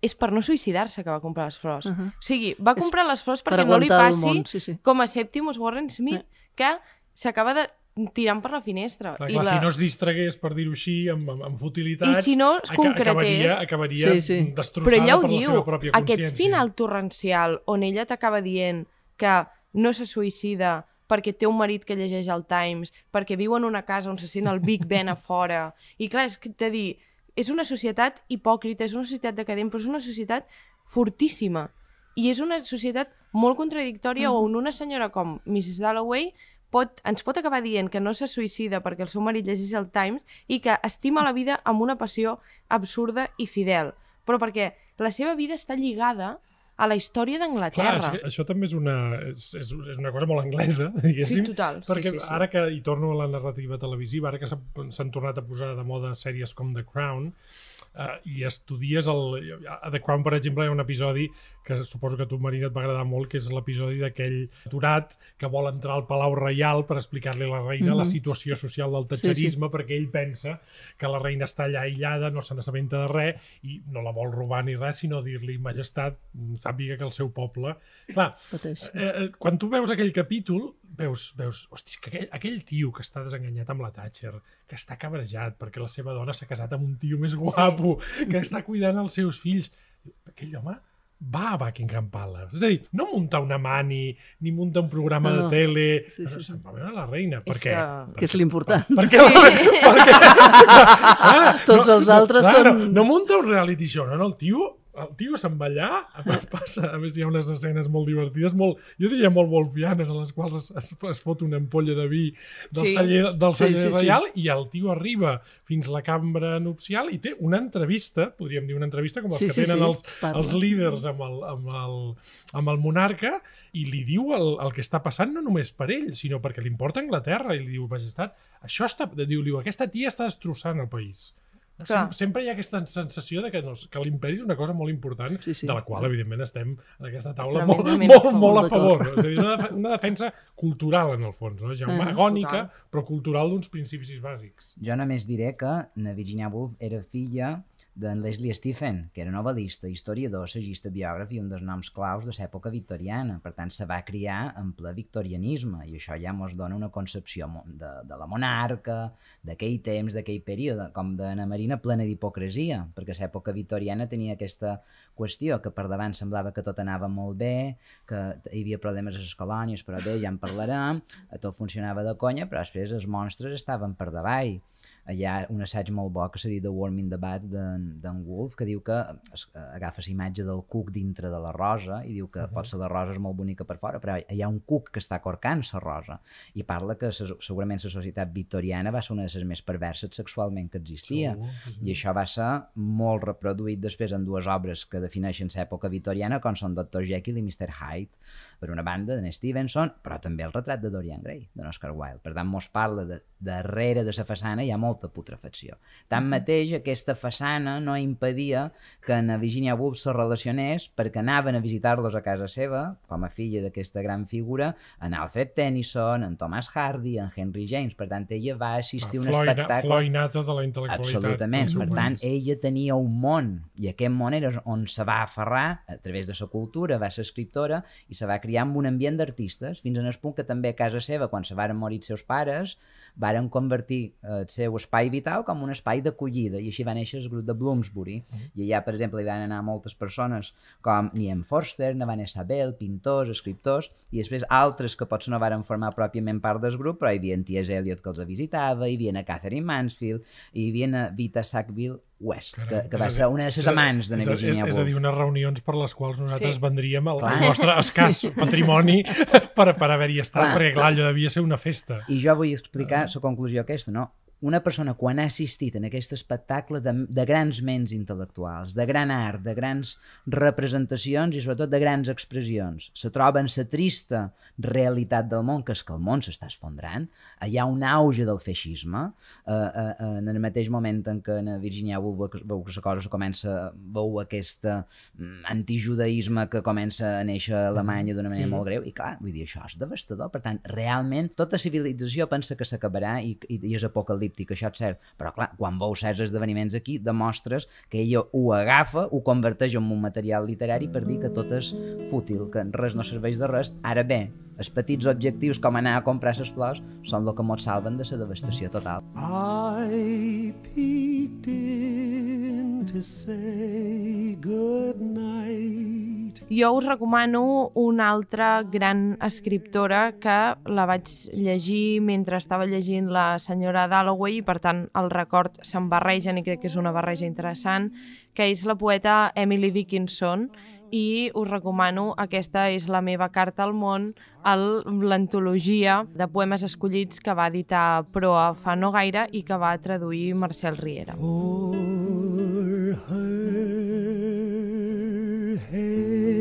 és per no suïcidar-se que va comprar les flors. Uh -huh. O sigui, va És comprar les flors per perquè no li passi món, sí, sí. com a Septimus Warren Smith, que s'acaba de tirant per la finestra. Clar, I clar, la... Si no es distragués, per dir-ho així, amb, amb, amb futilitats... I si no es concretés- Acabaria, acabaria Sí, sí. destrossada Però ella ho per la diu, seva pròpia aquest consciència. final torrencial on ella t'acaba dient que no se suïcida perquè té un marit que llegeix el Times, perquè viu en una casa on se sent el Big Ben a fora. I clar, és que de dir, és una societat hipòcrita, és una societat decadent, però és una societat fortíssima. I és una societat molt contradictòria on una senyora com Mrs. Dalloway pot, ens pot acabar dient que no se suïcida perquè el seu marit llegeix el Times i que estima la vida amb una passió absurda i fidel, però perquè la seva vida està lligada a la història Clar, d'Anglaterra. que això també és una, és, és, una cosa molt anglesa, diguéssim. Sí, total. Sí, Perquè sí, sí. ara que, i torno a la narrativa televisiva, ara que s'ha- s'han tornat a posar de moda sèries com The Crown, uh, i estudies el... A The Crown, per exemple, hi ha un episodi que suposo que a tu, Marina, et va agradar molt, que és l'episodi d'aquell aturat que vol entrar al Palau Reial per explicar-li a la reina la Mhm. situació social del Sí, sí. tatxerisme, perquè ell pensa que la reina està allà aïllada, no se n'assabenta de res, i no la vol robar ni res, sinó dir-li, majestat, mm, sàpiga que el seu poble... Clar, eh, eh, quan tu veus aquell capítol, veus, veus hosti, que aquell, aquell tio que està desenganyat amb la Thatcher, que està cabrejat perquè la seva dona s'ha casat amb un tio més guapo, que està cuidant els seus fills, aquell home va a Buckingham Palace. És a dir, no munta una mani, ni munta un programa No, de no. tele, Sí, no, sí, no, sí. se'n va veure la reina. Per què? que- Que és l'important. Perquè, perquè, ah, Tots els altres clar, són- No, no munta un reality show, no, no, el tio, el tio se'n va allà, a passa, a més hi ha unes escenes molt divertides, molt, jo diria molt wolfianes, a les quals es, es, es fot una ampolla de vi del Sí. celler, del Sí, celler sí, sí. reial i el tio arriba fins la cambra nupcial i té una entrevista, podríem dir una entrevista com les Sí, que sí, tenen sí, els, parla. els líders amb el, amb, el, amb el monarca i li diu el, el que està passant no només per ell, sinó perquè li importa Anglaterra i li diu, majestat, això està... Diu, diu, aquesta tia està destrossant el país. Clar. sempre hi ha aquesta sensació de que, no, que l'imperi és una cosa molt important, Sí, sí. de la qual, evidentment, estem en aquesta taula molt, molt, a favor, molt a favor. És a dir, és una, una defensa cultural, en el fons, no? Jaume, Ah, agònica, total. però cultural d'uns principis bàsics. Jo només diré que na Virginia Woolf era filla d'en Leslie Stephen, que era novel·lista, historiador, assagista, biògraf i un dels noms claus de l'època victoriana. Per tant, se va criar en ple victorianisme i això ja ens dona una concepció de, de la monarca, d'aquell temps, d'aquell període, com d'Anna Marina plena d'hipocresia, perquè l'època victoriana tenia aquesta qüestió, que per davant semblava que tot anava molt bé, que hi havia problemes a les colònies, però bé, ja en parlarem, tot funcionava de conya, però després els monstres estaven per davall hi ha un assaig molt bo que s'ha dit The Worm in the Bat d'en Wolf que diu que es, agafa la imatge del cuc dintre de la rosa i diu que uh -huh. pot ser la rosa és molt bonica per fora però hi ha un cuc que està corcant la rosa i parla que se, segurament la societat victoriana va ser una de les més perverses sexualment que existia sí, sí. i això va ser molt reproduït després en dues obres que defineixen l'època victoriana com són Dr. Jekyll i Mr. Hyde per una banda d'en Stevenson però també el retrat de Dorian Gray d'en Oscar Wilde per tant mos parla de darrere de la façana hi ha molta putrefacció tanmateix aquesta façana no impedia que en Virginia Woolf se relacionés perquè anaven a visitar-los a casa seva com a filla d'aquesta gran figura en Alfred Tennyson, en Thomas Hardy en Henry James, per tant ella va assistir a un Flor, espectacle flor innata de la intel·lectualitat. Absolutament. Per tant, ella tenia un món i aquest món era on se va aferrar a través de la cultura, va ser escriptora i se va criar en un ambient d'artistes, fins en el punt que també a casa seva, quan se varen morir els seus pares, varen convertir eh, el seu espai vital com un espai d'acollida i així va néixer el grup de Bloomsbury. I allà, per exemple, hi van anar moltes persones com Niam Forster, na Vanessa Bell, pintors, escriptors, i després altres que potser no varen formar pròpiament part del grup, però hi havia en T.S. Eliot que els visitava, hi havia a Catherine Mansfield, i hi havia a Vita Sackville West, que, Carai, que és va a ser dir- una de és les amants de és, na a- és, Virginia és a dir, Woolf. unes reunions per les quals nosaltres Sí. vendríem el, Clar. el nostre escàs patrimoni per, per haver-hi estat, Clar. perquè clar, allò devia ser una festa. I jo vull explicar la conclusió aquesta, no? Una persona quan ha assistit en aquest espectacle de, de grans ments intel·lectuals, de gran art, de grans representacions i sobretot de grans expressions, se troba en la trista realitat del món, que és que el món s'està esfondrant, hi ha un auge del feixisme, eh, eh, eh, en el mateix moment en què en Virginia Woolf veu que- veu que la cosa se comença, veu aquest mm, antijudaïsme que comença a néixer a Alemanya d'una manera molt greu, i clar, vull dir, això és devastador, per tant, realment, tota civilització pensa que s'acabarà i, i, i és apocalíptic, això és cert, però clar, quan veus certs esdeveniments aquí, demostres que ella ho agafa, ho converteix en un material literari per dir que tot és fútil, que res no serveix de res. Ara bé, els petits objectius com anar a comprar les flors són el que ens salven de la devastació total. I peeked in to say good night. Jo us recomano una altra gran escriptora que la vaig llegir mentre estava llegint la senyora Dalloway i per tant el record se'n barregen i crec que és una barreja interessant, que és la poeta Emily Dickinson i us recomano, aquesta és la meva carta al món, l'antologia de poemes escollits que va editar Proa fa no gaire i que va traduir Marcel Riera. For her hair.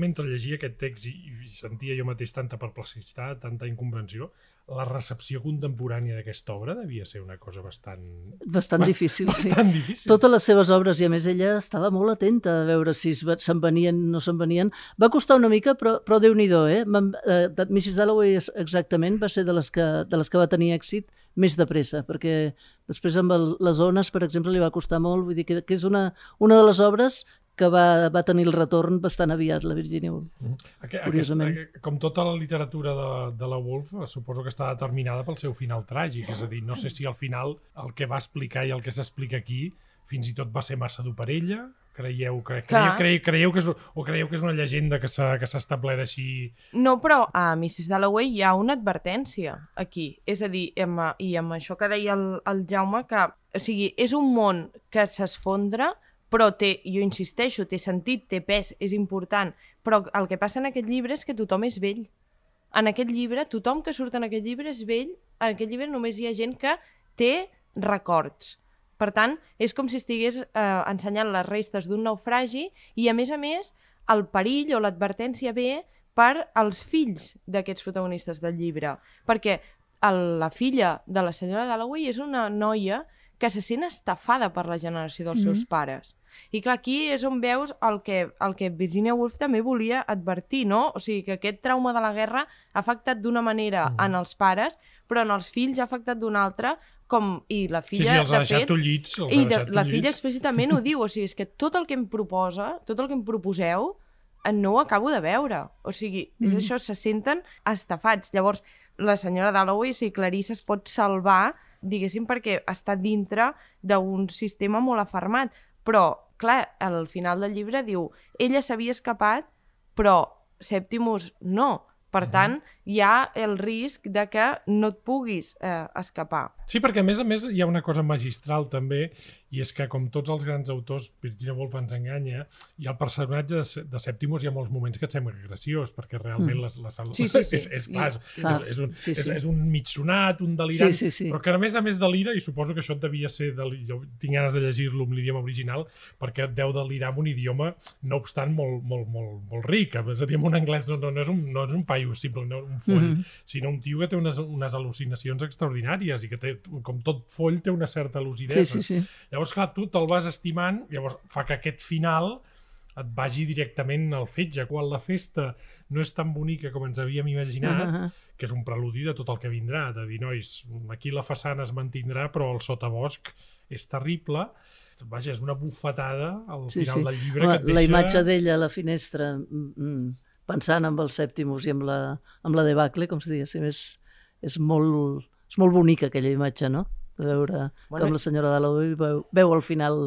Mentre llegia aquest text i, i sentia jo mateix tanta perplexitat, tanta incomprensió, la recepció contemporània d'aquesta obra devia ser una cosa bastant... Bastant bast- difícil. Bastant difícil. Totes les seves obres, i a més ella estava molt atenta a veure si se'n venien o no se'n venien. Va costar una mica, però, però déu-n'hi-do, eh? Vam- eh, Mrs. Dalloway exactament va ser de les, que, de les que va tenir èxit més de pressa, perquè després amb el, les ones, per exemple, li va costar molt, vull dir que, que és una, una de les obres que va, va tenir el retorn bastant aviat, la Virginia Woolf. Aqu curiosament. Aquesta, com tota la literatura de, de la Woolf, suposo que està determinada pel seu final tràgic, és a dir, no sé si al final el que va explicar i el que s'explica aquí fins i tot va ser massa dur per ella, creieu que, creieu, creieu, creieu que és, o creieu que és una llegenda que s'ha que s'ha establert així... No, però a Mrs. Dalloway hi ha una advertència aquí. És a dir, amb, i amb això que deia el, el Jaume, que o sigui, és un món que s'esfondra, però té, jo insisteixo, té sentit, té pes, és important. Però el que passa en aquest llibre és que tothom és vell. En aquest llibre, tothom que surt en aquest llibre és vell. En aquest llibre només hi ha gent que té records. Per tant, és com si estigués eh, ensenyant les restes d'un naufragi i, a més a més, el perill o l'advertència ve per als fills d'aquests protagonistes del llibre. Perquè el, la filla de la senyora Dalloway és una noia que se sent estafada per la generació dels seus pares. I clar, aquí és on veus el que, el que Virginia Woolf també volia advertir, no? O sigui, que aquest trauma de la guerra ha afectat d'una manera Mm. en els pares, però en els fills ha afectat d'una altra, com, i la Sí, filla, sí, els ha de deixat fet, tollits. Els i de, la filla explícitament ho diu, o sigui, és que tot el que em proposa, tot el que em proposeu, eh, no ho acabo de veure. O sigui, és això, se senten estafats. Llavors, la senyora Dalloway, o sigui, Clarissa es pot salvar, diguéssim, perquè està dintre d'un sistema molt afermat. Però, clar, al final del llibre diu, ella s'havia escapat, però Septimus no. Per tant, hi ha el risc de que no et puguis eh, escapar. Sí, perquè a més a més hi ha una cosa magistral també, i és que com tots els grans autors, Virginia Woolf ens enganya, i el personatge de, de Septimus hi ha molts moments que et sembla graciós, perquè realment Mm. les, les, Sí, sí, sí. és, és, clar, és, Clar, és, és, un, sí, és, sí. és un mig sonat, un delirant, Sí, sí, sí. però que a més a més delira, i suposo que això et devia ser, deli... jo tinc ganes de llegir-lo amb l'idioma original, perquè et deu delirar amb un idioma, no obstant, molt, molt, molt, molt ric. És a dir, amb un anglès no, no, no, és, un, no és un paio simple, no un foll, Mhm. sinó un tio que té unes, unes al·lucinacions extraordinàries i que té, com tot foll té una certa lucidesa. Sí, sí, sí. Llavors, clar, tu te'l vas estimant, llavors fa que aquest final et vagi directament al fetge, quan la festa no és tan bonica com ens havíem imaginat, Uh -huh. que és un preludi de tot el que vindrà, de dir, nois, aquí la façana es mantindrà, però el sotabosc és terrible. Vaja, és una bufetada al Sí, final sí. del llibre La, que et deixa... la imatge d'ella a la finestra mm, mm, pensant amb el Sèptimus i amb la, amb la debacle, com si diguéssim, és, és, molt, és molt bonica aquella imatge, no? De veure Bueno, bueno, com la senyora Dalloway veu, veu al final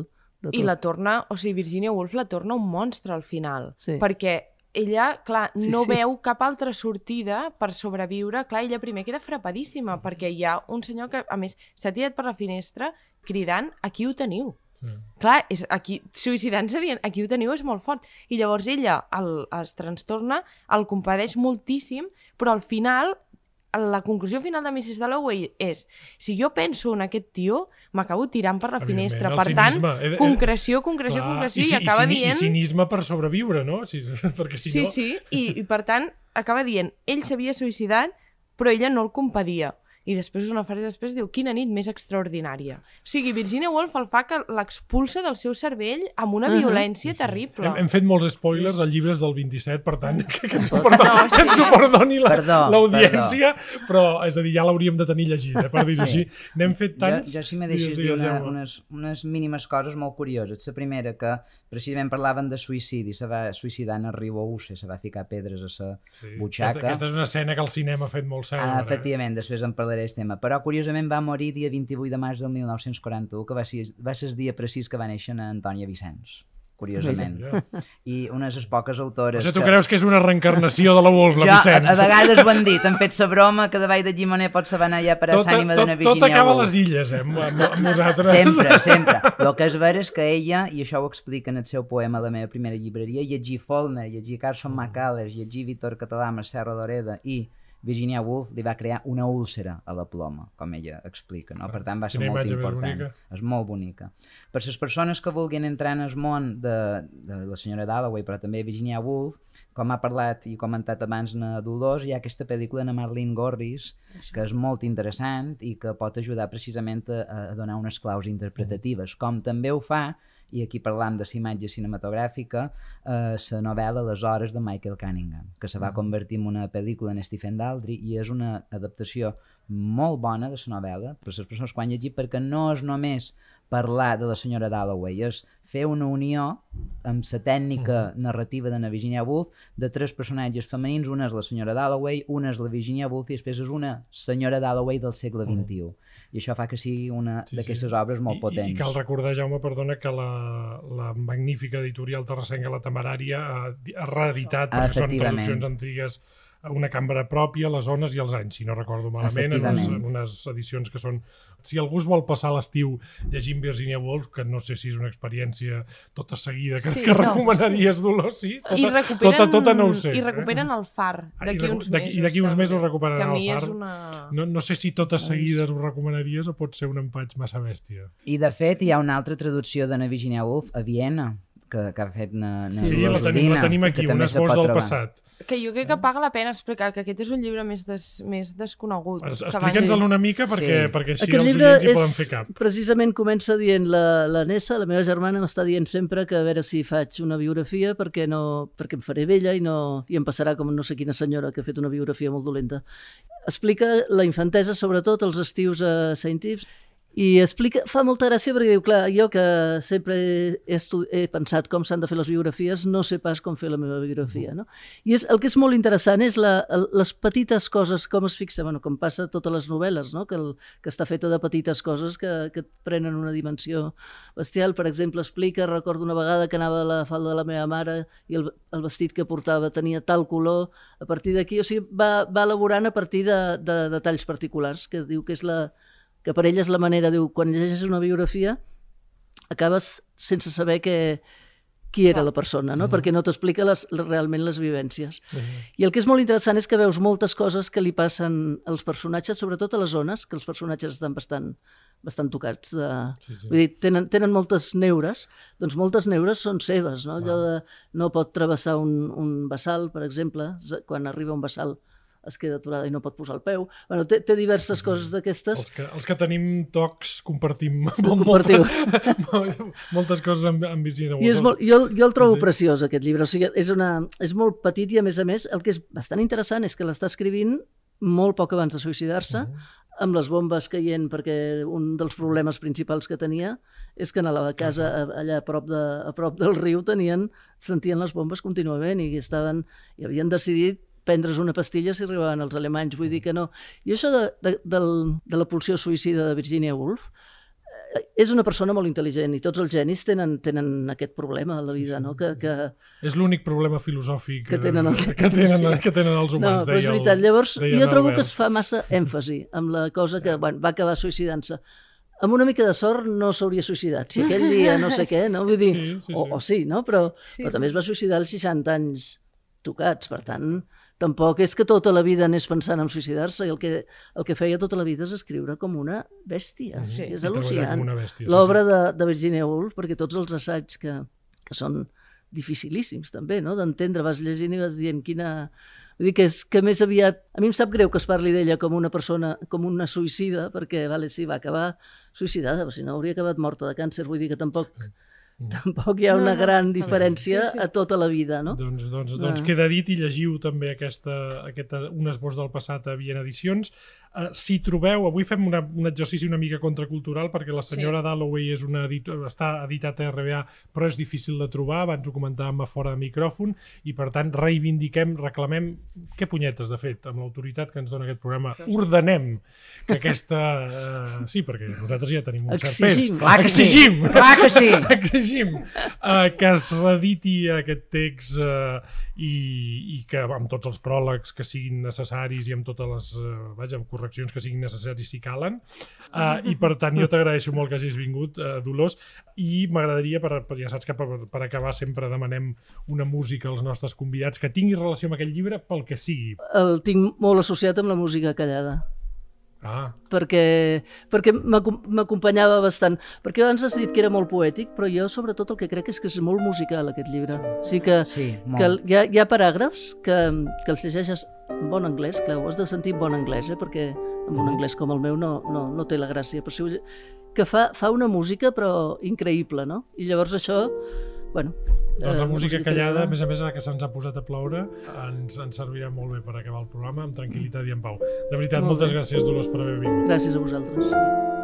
de tot. I la torna, o sigui, Virginia Woolf la torna un monstre al final. Sí. Perquè ella, clar, Sí, no sí. veu cap altra sortida per sobreviure. Clar, ella primer queda frapadíssima, perquè hi ha un senyor que, a més, s'ha tirat per la finestra cridant, aquí ho teniu. Sí. Clar, és aquí, suïcidant-se dient, aquí ho teniu és molt fort. I llavors ella el, es trastorna, el compadeix moltíssim, però al final la conclusió final de Mrs. Dalloway és si jo penso en aquest tio, m'acabo tirant per la finestra. Per tant. He de- he- concreció, concreció, Clar, concreció, i, ci- acaba cini- dient... I cinisme per sobreviure, no? Si, perquè si sí, no... sí, i, i per tant, acaba dient, ell s'havia suïcidat, però ella no el compadia. I després, una frase després, diu, quina nit més extraordinària. O sigui, Virginia Woolf el fa que l'expulsa del seu cervell amb una Mhm. violència terrible. Hem, hem fet molts spoilers, el llibre és del 27, per tant, que, que ens ho perdoni, No, que ens ho sí. perdoni la- Perdó, l'audiència, però, és a dir, ja l'hauríem de tenir llegit, eh, per dir-ho Sí. així. N'hem fet Jo, tants... jo si me deixes dir una, unes, unes mínimes coses molt curioses. La primera, que precisament parlaven de suïcidi, se va suïcidar en el riu Ouse, se va ficar pedres a sa Sí. butxaca. Aquesta, aquesta és una escena que el cinema ha fet molt cèlebre. Ah, efectivament, després en parlaré del tema. Però, curiosament, va morir dia 28 de març del 1941, que va ser, va ser el dia precís que va néixer a Antònia Vicenç. Curiosament. Mira. I unes es poques O autores... sigui, tu creus que és una reencarnació de la Wolf, la jo, a, Vicenç? a vegades ho han dit, han fet sa broma que davall de Gimoner pot saber anar allà per a tot, tot, d'una tot Virginia acaba a les illes, eh, amb, amb, amb nosaltres. Sempre, sempre. El que és ver és que ella, i això ho explica en el seu poema La meva primera llibreria, llegir Faulkner, llegir Carson McCullers, llegir Víctor Català, Serra d'Oreda i Virginia Woolf li va crear una úlcera a la ploma, com ella explica, no? Per tant, va ser Quina molt important. És molt bonica. Per les persones que vulguin entrar en el món de, de la senyora Dalloway, però també Virginia Woolf, com ha parlat i comentat abans na Dolors, hi ha aquesta pel·lícula de Marlene Gorris, que és molt interessant i que pot ajudar precisament a, a donar unes claus interpretatives, com també ho fa i aquí parlam de la imatge cinematogràfica, eh, la novel·la Les hores de Michael Cunningham, que se va convertir en una pel·lícula en Stephen Daldry i és una adaptació molt bona de la novel·la per les persones que ho han llegit perquè no és només parlar de la senyora Dalloway, és fer una unió amb la tècnica narrativa de la Virginia Woolf de tres personatges femenins, una és la senyora Dalloway, una és la Virginia Woolf i després és una senyora Dalloway del segle XXI. I això fa que sigui una Sí, d'aquestes sí. obres molt I, potents. I cal recordar, Jaume, perdona, que la, la magnífica editorial Terrassenca La Temerària ha, ha reeditat, perquè són traduccions antigues, una cambra pròpia, les zones i els anys, si no recordo malament, en unes, en unes edicions que són... Si algú es vol passar l'estiu llegint Virginia Woolf, que no sé si és una experiència tota seguida que, Sí, que no, recomanaries, Dolors, sí? Tota, I recuperen, tota, tota no ho sé. I eh? recuperen el far Ah, d'aquí uns d'aquí- mesos. i d'aquí uns mesos recuperaran el far. Una... No, no sé si totes seguides ho recomanaries o pot ser un empatx massa bèstia. I de fet hi ha una altra traducció de na Virginia Woolf a Viena, que, que ha fet na, na Sí, la tenim, la tenim aquí, un esbós del passat. Que jo crec que paga la pena explicar que aquest és un llibre més, des, més desconegut. Explica'ns-el una mica perquè, Sí. perquè així Aquest els llibre oients hi és, poden fer cap. precisament comença dient la, la Nessa, la meva germana, m'està dient sempre que a veure si faig una biografia perquè, no, perquè em faré vella i, no, i em passarà com no sé quina senyora que ha fet una biografia molt dolenta. Explica la infantesa, sobretot els estius a Saint Ives, i explica, fa molta gràcia perquè diu, clar, jo que sempre he, he, pensat com s'han de fer les biografies, no sé pas com fer la meva biografia, no? I és, el que és molt interessant és la, les petites coses, com es fixa, bueno, com passa a totes les novel·les, no? que, el, que està feta de petites coses que, que et prenen una dimensió bestial. Per exemple, explica, recordo una vegada que anava a la falda de la meva mare i el, el vestit que portava tenia tal color, a partir d'aquí, o sigui, va, va elaborant a partir de, de detalls particulars, que diu que és la, que per ell és la manera, diu, quan llegeixes una biografia acabes sense saber que, qui era la persona, no? perquè no t'explica les, realment les vivències. I el que és molt interessant és que veus moltes coses que li passen als personatges, sobretot a les zones, que els personatges estan bastant, bastant tocats. De... Sí, sí. Vull dir, tenen, tenen moltes neures, doncs moltes neures són seves, no? Allò de no pot travessar un, un vessal, per exemple, quan arriba un vessal es queda aturada i no pot posar el peu. Bueno, té, té diverses coses d'aquestes. Els que, els que tenim tocs compartim moltes, moltes coses amb, amb Virginia I és Woolf. molt, jo, jo el trobo Sí. preciós, aquest llibre. O sigui, és, una, és molt petit i, a més a més, el que és bastant interessant és que l'està escrivint molt poc abans de suïcidar-se, amb les bombes caient, perquè un dels problemes principals que tenia és que a la casa, allà a prop, de, a prop del riu, tenien, sentien les bombes contínuament i estaven, i havien decidit prendre's una pastilla si arribaven els alemanys, vull dir que no. I això de, de, del, de la pulsió suïcida de Virginia Woolf, eh, és una persona molt intel·ligent i tots els genis tenen, tenen aquest problema a la vida, no? Que, que, És l'únic problema filosòfic Que tenen els- que tenen, que tenen els no, humans, però és veritat. el, Llavors, deia jo trobo Albert. que es fa massa èmfasi amb la cosa que bueno, va acabar suïcidant-se. Amb una mica de sort no s'hauria suïcidat. Si aquell dia no sé què, no? Vull dir, Sí, sí, O, sí. o sí, no? Però, Sí, però també es va suïcidar als 60 anys tocats, per tant, tampoc és que tota la vida anés pensant en suïcidar-se i el que, el que feia tota la vida és escriure com una bèstia. Sí. És al·lucinant. L'obra sí. de, de Virginia Woolf, perquè tots els assaigs que, que són dificilíssims també, no? d'entendre, vas llegint i vas dient quina... Vull dir que, és, que més aviat... A mi em sap greu que es parli d'ella com una persona, com una suïcida, perquè, vale, sí, va acabar suïcidada, però si no hauria acabat morta de càncer, vull dir que tampoc, tampoc hi ha No, una no, gran està bé. diferència Sí, sí. a tota la vida, no? Doncs, doncs, doncs Ah. queda dit i llegiu també aquesta, aquesta, un esbós del passat a Viena Edicions. Uh, si trobeu, avui fem una, un exercici una mica contracultural perquè la senyora sí. Dalloway és una editor, està editat a RBA però és difícil de trobar, abans ho comentàvem a fora de micròfon i per tant reivindiquem, reclamem, què punyetes de fet, amb l'autoritat que ens dona aquest programa, ordenem que aquesta... Uh, sí, perquè nosaltres ja tenim un cert Exigim. pes. Clar que sí. Exigim! Clar que sí. exigim uh, que es rediti aquest text uh, i, i que amb tots els pròlegs que siguin necessaris i amb totes les uh, vaja, amb correccions que siguin necessaris si calen uh, i per tant jo t'agraeixo molt que hagis vingut uh, Dolors i m'agradaria, per, per, ja saps que per, per acabar sempre demanem una música als nostres convidats que tingui relació amb aquell llibre pel que sigui El tinc molt associat amb la música callada. Ah, perquè, perquè m'acom- m'acompanyava bastant. Perquè abans has dit que era molt poètic, però jo sobretot el que crec és que és molt musical aquest llibre. O sigui que, Sí, que molt. hi, ha, hi ha paràgrafs que, que els llegeixes en bon anglès, clar, ho has de sentir en bon anglès, eh? perquè amb un anglès com el meu no, no, no té la gràcia, però si ho, que fa, fa una música però increïble, no? I llavors això, bueno... Doncs la eh, música callada, a més a més, ara que se'ns ha posat a ploure, ens, ens servirà molt bé per acabar el programa amb tranquil·litat i en pau. De veritat, Molt moltes bé. gràcies, Dolors, per haver vingut. Gràcies a vosaltres.